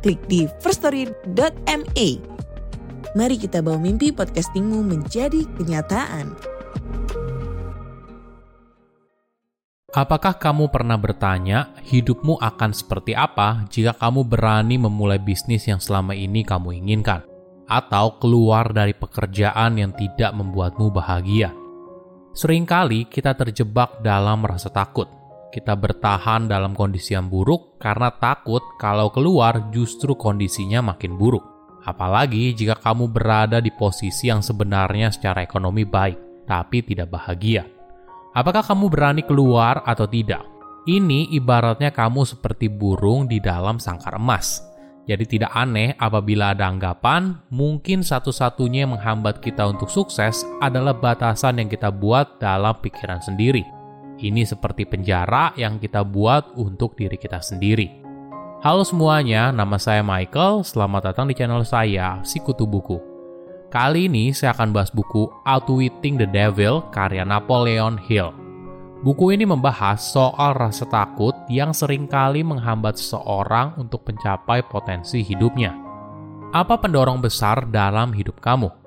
klik di firststory.me. Mari kita bawa mimpi podcastingmu menjadi kenyataan. Apakah kamu pernah bertanya, hidupmu akan seperti apa jika kamu berani memulai bisnis yang selama ini kamu inginkan, atau keluar dari pekerjaan yang tidak membuatmu bahagia? Seringkali kita terjebak dalam rasa takut. Kita bertahan dalam kondisi yang buruk karena takut kalau keluar justru kondisinya makin buruk. Apalagi jika kamu berada di posisi yang sebenarnya secara ekonomi baik, tapi tidak bahagia. Apakah kamu berani keluar atau tidak? Ini ibaratnya kamu seperti burung di dalam sangkar emas. Jadi tidak aneh apabila ada anggapan mungkin satu-satunya yang menghambat kita untuk sukses adalah batasan yang kita buat dalam pikiran sendiri. Ini seperti penjara yang kita buat untuk diri kita sendiri. Halo semuanya, nama saya Michael. Selamat datang di channel saya, Sikutu Buku. Kali ini saya akan bahas buku Outwitting the Devil karya Napoleon Hill. Buku ini membahas soal rasa takut yang sering kali menghambat seseorang untuk mencapai potensi hidupnya. Apa pendorong besar dalam hidup kamu?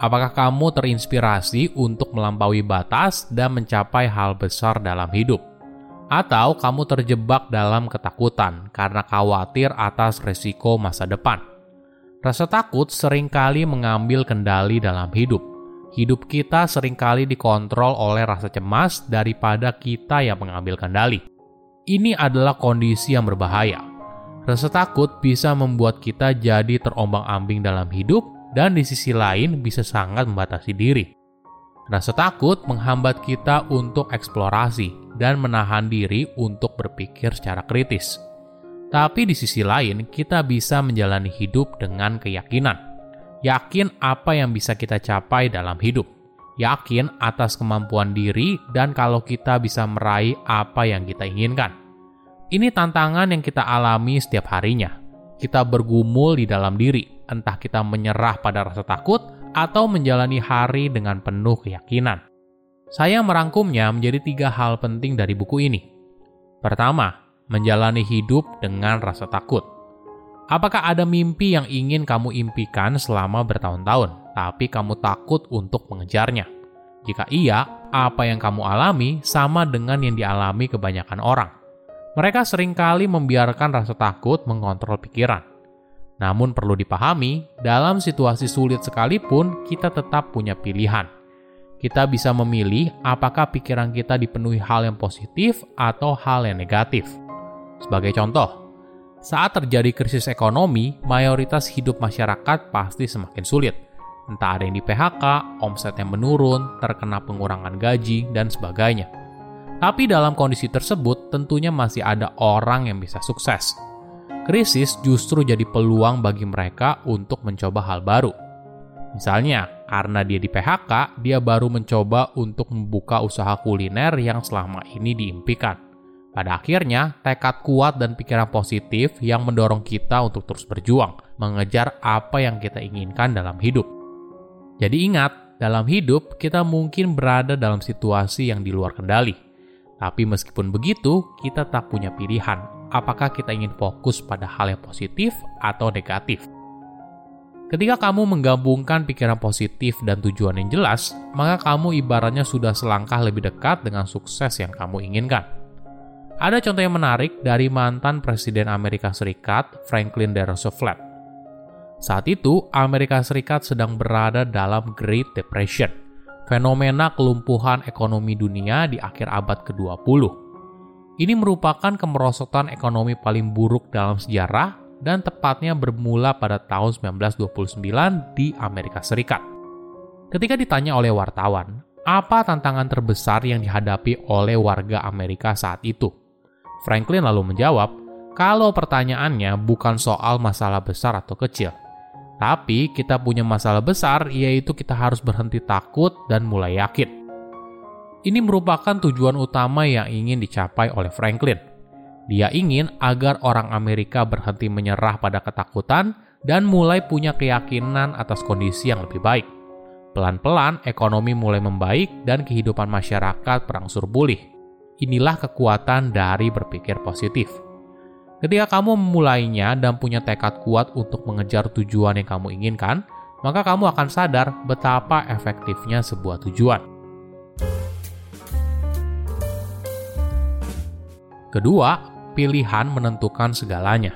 Apakah kamu terinspirasi untuk melampaui batas dan mencapai hal besar dalam hidup? Atau kamu terjebak dalam ketakutan karena khawatir atas resiko masa depan? Rasa takut sering kali mengambil kendali dalam hidup. Hidup kita sering kali dikontrol oleh rasa cemas daripada kita yang mengambil kendali. Ini adalah kondisi yang berbahaya. Rasa takut bisa membuat kita jadi terombang-ambing dalam hidup dan di sisi lain bisa sangat membatasi diri. Rasa takut menghambat kita untuk eksplorasi dan menahan diri untuk berpikir secara kritis. Tapi di sisi lain, kita bisa menjalani hidup dengan keyakinan. Yakin apa yang bisa kita capai dalam hidup. Yakin atas kemampuan diri dan kalau kita bisa meraih apa yang kita inginkan. Ini tantangan yang kita alami setiap harinya. Kita bergumul di dalam diri, entah kita menyerah pada rasa takut atau menjalani hari dengan penuh keyakinan. Saya merangkumnya menjadi tiga hal penting dari buku ini. Pertama, menjalani hidup dengan rasa takut. Apakah ada mimpi yang ingin kamu impikan selama bertahun-tahun, tapi kamu takut untuk mengejarnya? Jika iya, apa yang kamu alami sama dengan yang dialami kebanyakan orang. Mereka sering kali membiarkan rasa takut mengontrol pikiran. Namun perlu dipahami, dalam situasi sulit sekalipun kita tetap punya pilihan. Kita bisa memilih apakah pikiran kita dipenuhi hal yang positif atau hal yang negatif. Sebagai contoh, saat terjadi krisis ekonomi, mayoritas hidup masyarakat pasti semakin sulit. Entah ada yang di PHK, omset yang menurun, terkena pengurangan gaji, dan sebagainya. Tapi dalam kondisi tersebut, tentunya masih ada orang yang bisa sukses. Krisis justru jadi peluang bagi mereka untuk mencoba hal baru. Misalnya, karena dia di PHK, dia baru mencoba untuk membuka usaha kuliner yang selama ini diimpikan. Pada akhirnya, tekad kuat dan pikiran positif yang mendorong kita untuk terus berjuang, mengejar apa yang kita inginkan dalam hidup. Jadi ingat, dalam hidup kita mungkin berada dalam situasi yang di luar kendali. Tapi meskipun begitu, kita tak punya pilihan apakah kita ingin fokus pada hal yang positif atau negatif. Ketika kamu menggabungkan pikiran positif dan tujuan yang jelas, maka kamu ibaratnya sudah selangkah lebih dekat dengan sukses yang kamu inginkan. Ada contoh yang menarik dari mantan Presiden Amerika Serikat, Franklin D. Roosevelt. Saat itu, Amerika Serikat sedang berada dalam Great Depression, fenomena kelumpuhan ekonomi dunia di akhir abad ke-20. Ini merupakan kemerosotan ekonomi paling buruk dalam sejarah dan tepatnya bermula pada tahun 1929 di Amerika Serikat. Ketika ditanya oleh wartawan, apa tantangan terbesar yang dihadapi oleh warga Amerika saat itu? Franklin lalu menjawab, Kalau pertanyaannya bukan soal masalah besar atau kecil, tapi kita punya masalah besar, yaitu kita harus berhenti takut dan mulai yakin. Ini merupakan tujuan utama yang ingin dicapai oleh Franklin. Dia ingin agar orang Amerika berhenti menyerah pada ketakutan dan mulai punya keyakinan atas kondisi yang lebih baik. Pelan-pelan, ekonomi mulai membaik dan kehidupan masyarakat berangsur pulih. Inilah kekuatan dari berpikir positif. Ketika kamu memulainya dan punya tekad kuat untuk mengejar tujuan yang kamu inginkan, maka kamu akan sadar betapa efektifnya sebuah tujuan. Kedua, pilihan menentukan segalanya.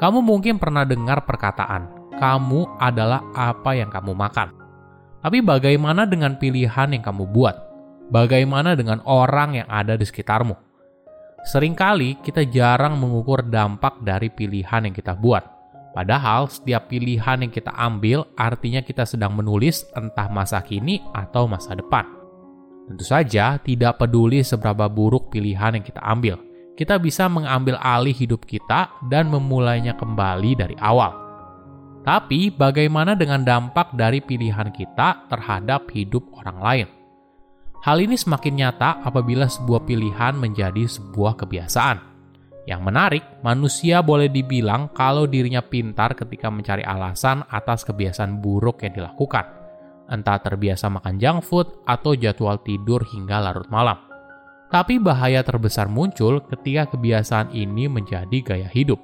Kamu mungkin pernah dengar perkataan, "Kamu adalah apa yang kamu makan." Tapi bagaimana dengan pilihan yang kamu buat? Bagaimana dengan orang yang ada di sekitarmu? Seringkali kita jarang mengukur dampak dari pilihan yang kita buat. Padahal setiap pilihan yang kita ambil artinya kita sedang menulis entah masa kini atau masa depan. Tentu saja tidak peduli seberapa buruk pilihan yang kita ambil, kita bisa mengambil alih hidup kita dan memulainya kembali dari awal. Tapi bagaimana dengan dampak dari pilihan kita terhadap hidup orang lain? Hal ini semakin nyata apabila sebuah pilihan menjadi sebuah kebiasaan. Yang menarik, manusia boleh dibilang kalau dirinya pintar ketika mencari alasan atas kebiasaan buruk yang dilakukan. Entah terbiasa makan junk food atau jadwal tidur hingga larut malam. Tapi bahaya terbesar muncul ketika kebiasaan ini menjadi gaya hidup.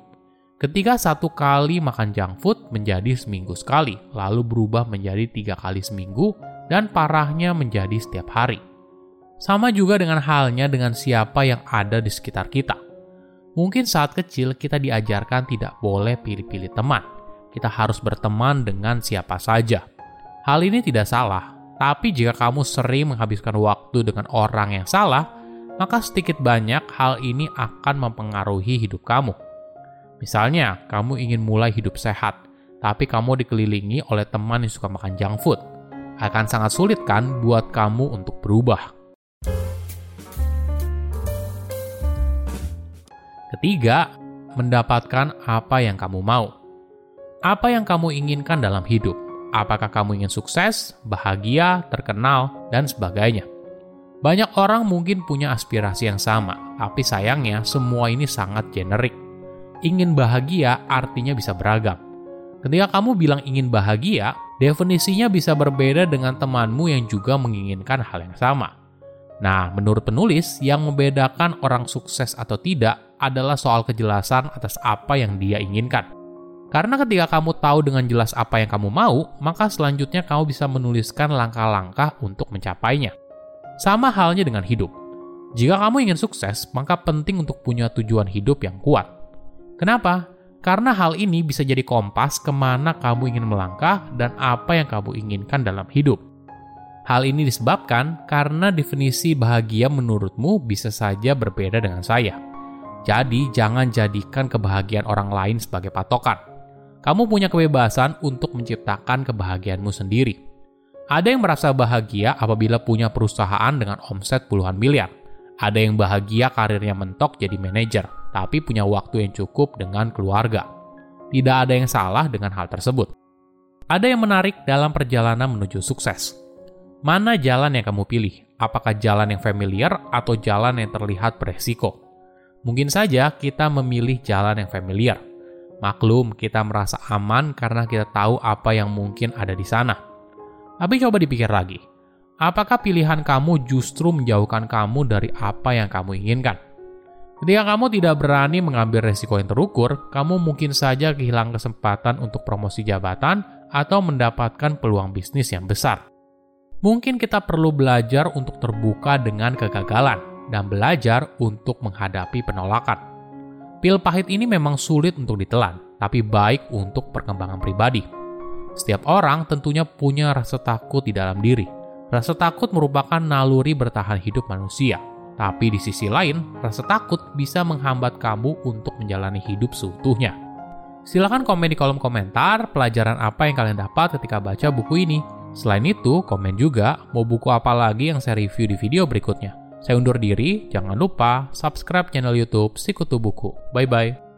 Ketika satu kali makan junk food menjadi seminggu sekali, lalu berubah menjadi tiga kali seminggu, dan parahnya menjadi setiap hari. Sama juga dengan halnya dengan siapa yang ada di sekitar kita. Mungkin saat kecil kita diajarkan tidak boleh pilih-pilih teman. Kita harus berteman dengan siapa saja. Hal ini tidak salah, tapi jika kamu sering menghabiskan waktu dengan orang yang salah, maka sedikit banyak hal ini akan mempengaruhi hidup kamu. Misalnya, kamu ingin mulai hidup sehat, tapi kamu dikelilingi oleh teman yang suka makan junk food. Akan sangat sulit kan buat kamu untuk berubah. Ketiga, mendapatkan apa yang kamu mau. Apa yang kamu inginkan dalam hidup? Apakah kamu ingin sukses, bahagia, terkenal, dan sebagainya? Banyak orang mungkin punya aspirasi yang sama, tapi sayangnya semua ini sangat generik. Ingin bahagia artinya bisa beragam. Ketika kamu bilang ingin bahagia, definisinya bisa berbeda dengan temanmu yang juga menginginkan hal yang sama. Nah, menurut penulis, yang membedakan orang sukses atau tidak adalah soal kejelasan atas apa yang dia inginkan. Karena ketika kamu tahu dengan jelas apa yang kamu mau, maka selanjutnya kamu bisa menuliskan langkah-langkah untuk mencapainya. Sama halnya dengan hidup. Jika kamu ingin sukses, maka penting untuk punya tujuan hidup yang kuat. Kenapa? Karena hal ini bisa jadi kompas ke mana kamu ingin melangkah dan apa yang kamu inginkan dalam hidup. Hal ini disebabkan karena definisi bahagia menurutmu bisa saja berbeda dengan saya. Jadi, jangan jadikan kebahagiaan orang lain sebagai patokan. Kamu punya kebebasan untuk menciptakan kebahagiaanmu sendiri. Ada yang merasa bahagia apabila punya perusahaan dengan omset puluhan miliar. Ada yang bahagia karirnya mentok jadi manajer, tapi punya waktu yang cukup dengan keluarga. Tidak ada yang salah dengan hal tersebut. Ada yang menarik dalam perjalanan menuju sukses Mana jalan yang kamu pilih? Apakah jalan yang familiar atau jalan yang terlihat beresiko? Mungkin saja kita memilih jalan yang familiar. Maklum, kita merasa aman karena kita tahu apa yang mungkin ada di sana. Tapi coba dipikir lagi. Apakah pilihan kamu justru menjauhkan kamu dari apa yang kamu inginkan? Ketika kamu tidak berani mengambil resiko yang terukur, kamu mungkin saja kehilangan kesempatan untuk promosi jabatan atau mendapatkan peluang bisnis yang besar mungkin kita perlu belajar untuk terbuka dengan kegagalan dan belajar untuk menghadapi penolakan. Pil pahit ini memang sulit untuk ditelan, tapi baik untuk perkembangan pribadi. Setiap orang tentunya punya rasa takut di dalam diri. Rasa takut merupakan naluri bertahan hidup manusia. Tapi di sisi lain, rasa takut bisa menghambat kamu untuk menjalani hidup seutuhnya. Silahkan komen di kolom komentar pelajaran apa yang kalian dapat ketika baca buku ini. Selain itu, komen juga mau buku apa lagi yang saya review di video berikutnya. Saya undur diri, jangan lupa subscribe channel YouTube Sikutu Buku. Bye bye.